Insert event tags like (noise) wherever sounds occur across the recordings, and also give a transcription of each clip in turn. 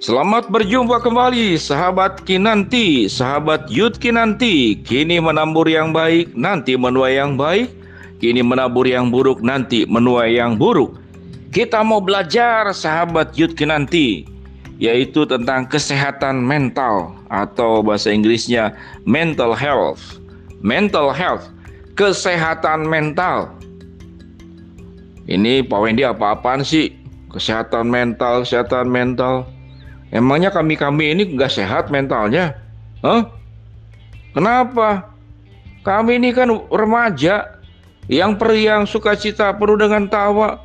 Selamat berjumpa kembali sahabat Kinanti, sahabat Yud Kinanti. Kini menabur yang baik, nanti menuai yang baik. Kini menabur yang buruk, nanti menuai yang buruk. Kita mau belajar sahabat Yud Kinanti, yaitu tentang kesehatan mental atau bahasa Inggrisnya mental health. Mental health, kesehatan mental. Ini Pak Wendy apa-apaan sih? Kesehatan mental, kesehatan mental. Emangnya kami-kami ini nggak sehat mentalnya? Hah? Kenapa? Kami ini kan remaja yang periang sukacita penuh dengan tawa,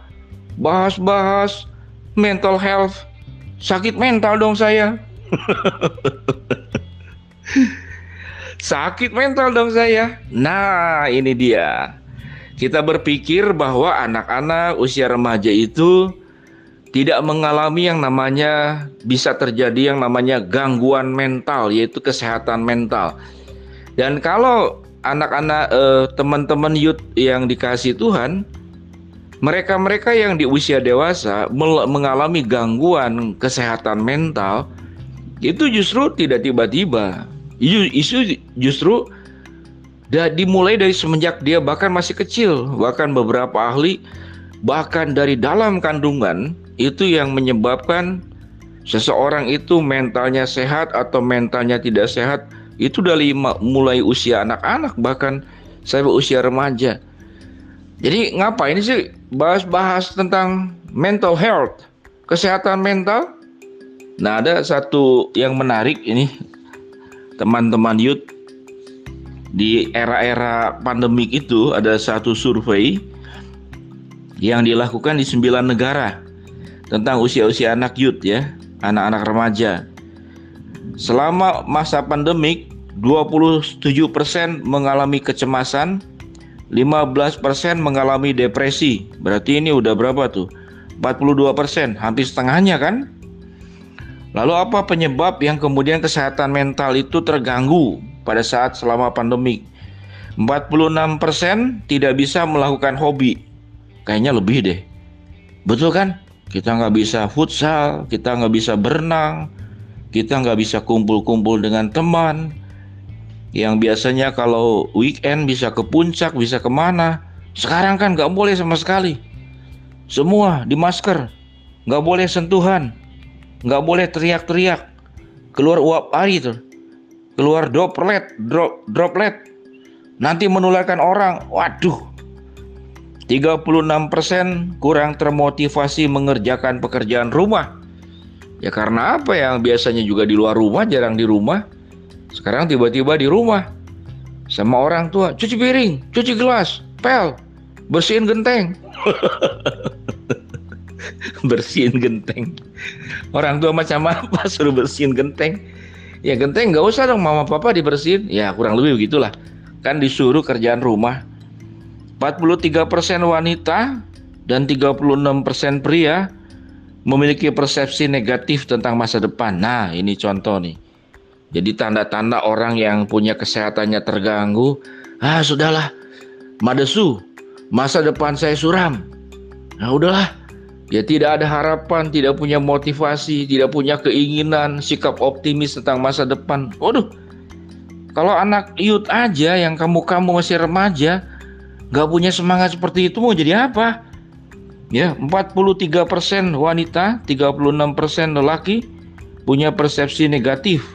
bahas-bahas mental health. Sakit mental dong saya. (laughs) Sakit mental dong saya. Nah, ini dia. Kita berpikir bahwa anak-anak usia remaja itu tidak mengalami yang namanya bisa terjadi yang namanya gangguan mental yaitu kesehatan mental. Dan kalau anak-anak eh, teman-teman youth yang dikasih Tuhan mereka-mereka yang di usia dewasa mengalami gangguan kesehatan mental itu justru tidak tiba-tiba. Isu justru dimulai dari semenjak dia bahkan masih kecil, bahkan beberapa ahli bahkan dari dalam kandungan itu yang menyebabkan seseorang itu mentalnya sehat atau mentalnya tidak sehat itu dari mulai usia anak-anak bahkan saya usia remaja. Jadi ngapain sih bahas-bahas tentang mental health, kesehatan mental? Nah, ada satu yang menarik ini teman-teman youth di era-era pandemik itu ada satu survei yang dilakukan di sembilan negara tentang usia-usia anak youth ya, anak-anak remaja. Selama masa pandemik, 27% mengalami kecemasan, 15% mengalami depresi. Berarti ini udah berapa tuh? 42%, hampir setengahnya kan? Lalu apa penyebab yang kemudian kesehatan mental itu terganggu pada saat selama pandemik? 46% tidak bisa melakukan hobi. Kayaknya lebih deh. Betul kan? Kita nggak bisa futsal, kita nggak bisa berenang, kita nggak bisa kumpul-kumpul dengan teman. Yang biasanya kalau weekend bisa ke puncak, bisa ke mana. Sekarang kan nggak boleh sama sekali. Semua di masker, nggak boleh sentuhan, nggak boleh teriak-teriak. Keluar uap air itu, keluar droplet, drop, droplet. Nanti menularkan orang. Waduh, 36% kurang termotivasi mengerjakan pekerjaan rumah. Ya karena apa yang biasanya juga di luar rumah, jarang di rumah. Sekarang tiba-tiba di rumah. Sama orang tua, cuci piring, cuci gelas, pel, bersihin genteng. (laughs) bersihin genteng. Orang tua macam apa (laughs) suruh bersihin genteng? Ya genteng nggak usah dong mama papa dibersihin. Ya kurang lebih begitulah. Kan disuruh kerjaan rumah 43% wanita dan 36% pria memiliki persepsi negatif tentang masa depan. Nah, ini contoh nih. Jadi tanda-tanda orang yang punya kesehatannya terganggu, ah sudahlah, madesu, masa depan saya suram. Nah, udahlah. Ya tidak ada harapan, tidak punya motivasi, tidak punya keinginan, sikap optimis tentang masa depan. Waduh. Kalau anak youth aja yang kamu-kamu masih remaja, Gak punya semangat seperti itu mau jadi apa? Ya, 43% wanita, 36% lelaki punya persepsi negatif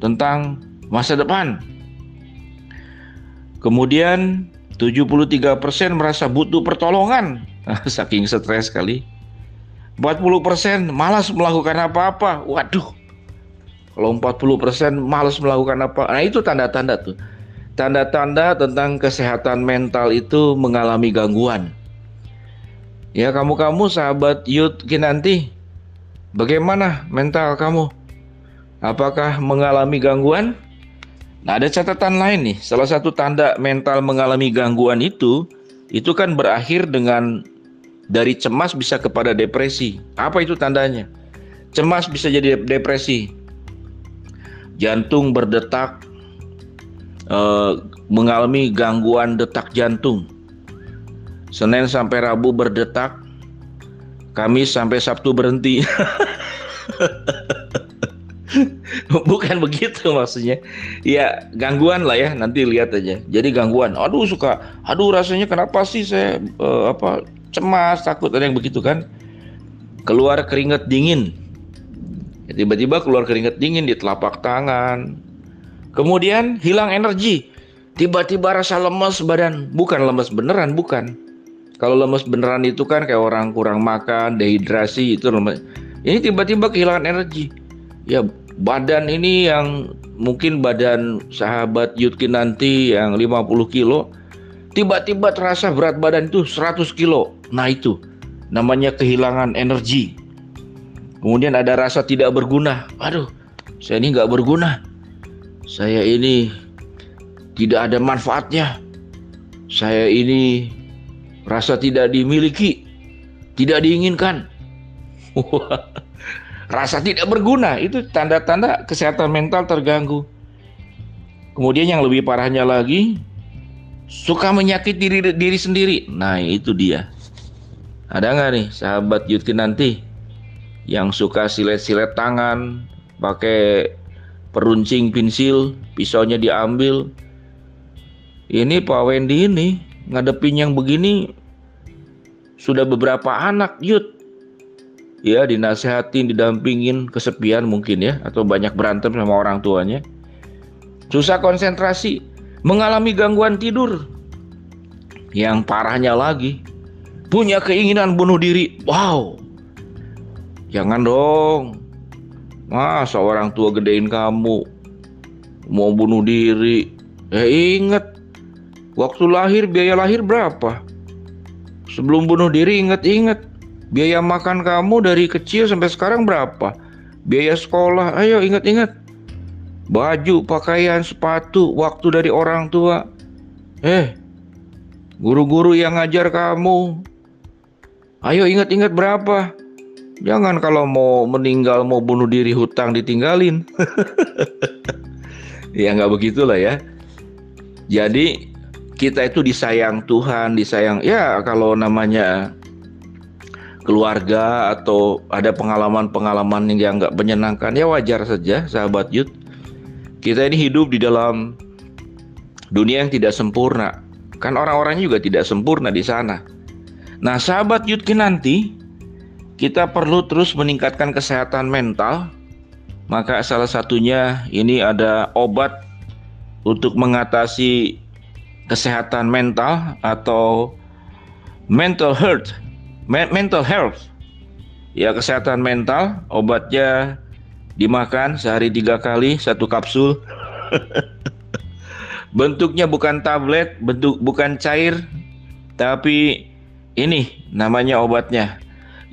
tentang masa depan. Kemudian 73% merasa butuh pertolongan (laughs) saking stres sekali. 40% malas melakukan apa-apa. Waduh. Kalau 40% malas melakukan apa. Nah, itu tanda-tanda tuh tanda-tanda tentang kesehatan mental itu mengalami gangguan. Ya kamu-kamu sahabat Youth Kinanti, bagaimana mental kamu? Apakah mengalami gangguan? Nah ada catatan lain nih, salah satu tanda mental mengalami gangguan itu, itu kan berakhir dengan dari cemas bisa kepada depresi. Apa itu tandanya? Cemas bisa jadi depresi. Jantung berdetak, uh, mengalami gangguan detak jantung. Senin sampai Rabu berdetak, Kamis sampai Sabtu berhenti. (laughs) Bukan begitu maksudnya. Ya gangguan lah ya. Nanti lihat aja. Jadi gangguan. Aduh suka. Aduh rasanya kenapa sih saya uh, apa cemas takut ada yang begitu kan? Keluar keringat dingin. Tiba-tiba keluar keringat dingin di telapak tangan. Kemudian hilang energi. Tiba-tiba rasa lemas badan. Bukan lemas beneran, bukan. Kalau lemas beneran itu kan kayak orang kurang makan, dehidrasi itu lemas. Ini tiba-tiba kehilangan energi. Ya badan ini yang mungkin badan sahabat Yudkin nanti yang 50 kilo tiba-tiba terasa berat badan itu 100 kilo nah itu namanya kehilangan energi kemudian ada rasa tidak berguna aduh saya ini nggak berguna saya ini tidak ada manfaatnya saya ini rasa tidak dimiliki tidak diinginkan rasa tidak berguna itu tanda-tanda kesehatan mental terganggu. Kemudian yang lebih parahnya lagi suka menyakiti diri, diri sendiri. Nah itu dia. Ada nggak nih sahabat Yudkin nanti yang suka silet-silet tangan, pakai peruncing pensil, pisaunya diambil. Ini Pak Wendy ini ngadepin yang begini sudah beberapa anak Yud ya dinasehatin, didampingin, kesepian mungkin ya atau banyak berantem sama orang tuanya. Susah konsentrasi, mengalami gangguan tidur. Yang parahnya lagi, punya keinginan bunuh diri. Wow. Jangan dong. Masa orang tua gedein kamu mau bunuh diri? Eh inget Waktu lahir biaya lahir berapa? Sebelum bunuh diri inget-inget Biaya makan kamu dari kecil sampai sekarang berapa? Biaya sekolah, ayo ingat-ingat. Baju, pakaian, sepatu, waktu dari orang tua. Eh, guru-guru yang ngajar kamu. Ayo ingat-ingat berapa? Jangan kalau mau meninggal, mau bunuh diri hutang ditinggalin. (laughs) ya nggak begitulah ya. Jadi kita itu disayang Tuhan, disayang ya kalau namanya keluarga atau ada pengalaman-pengalaman yang nggak menyenangkan ya wajar saja sahabat Yud kita ini hidup di dalam dunia yang tidak sempurna kan orang-orangnya juga tidak sempurna di sana nah sahabat Yud nanti kita perlu terus meningkatkan kesehatan mental maka salah satunya ini ada obat untuk mengatasi kesehatan mental atau mental health mental health. Ya kesehatan mental obatnya dimakan sehari tiga kali satu kapsul. (laughs) Bentuknya bukan tablet bentuk bukan cair tapi ini namanya obatnya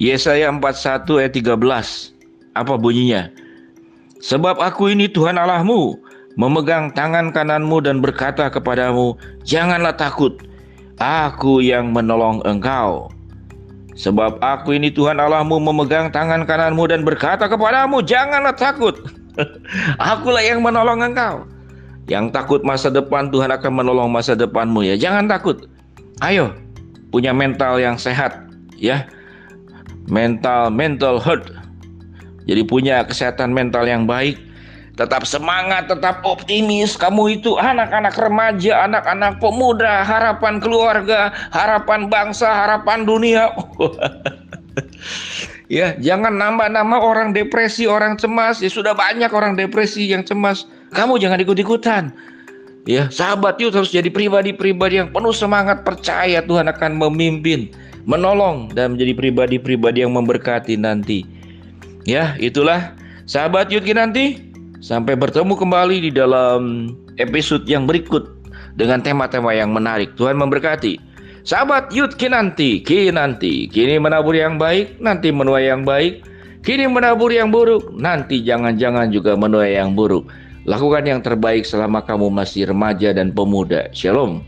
Yesaya 41 ayat 13 apa bunyinya sebab aku ini Tuhan Allahmu memegang tangan kananmu dan berkata kepadamu janganlah takut aku yang menolong engkau Sebab aku ini Tuhan Allahmu memegang tangan kananmu dan berkata kepadamu, janganlah takut. (laughs) Akulah yang menolong engkau. Yang takut masa depan Tuhan akan menolong masa depanmu ya. Jangan takut. Ayo, punya mental yang sehat ya. Mental mental health. Jadi punya kesehatan mental yang baik tetap semangat, tetap optimis. Kamu itu anak-anak remaja, anak-anak pemuda, harapan keluarga, harapan bangsa, harapan dunia. (laughs) ya, jangan nambah-nambah orang depresi, orang cemas. Ya sudah banyak orang depresi yang cemas. Kamu jangan ikut-ikutan. Ya, sahabat yuk harus jadi pribadi-pribadi yang penuh semangat, percaya Tuhan akan memimpin, menolong dan menjadi pribadi-pribadi yang memberkati nanti. Ya, itulah sahabat Yudki nanti Sampai bertemu kembali di dalam episode yang berikut dengan tema-tema yang menarik. Tuhan memberkati. Sahabat Yud Kinanti, Kinanti, kini menabur yang baik, nanti menuai yang baik. Kini menabur yang buruk, nanti jangan-jangan juga menuai yang buruk. Lakukan yang terbaik selama kamu masih remaja dan pemuda. Shalom.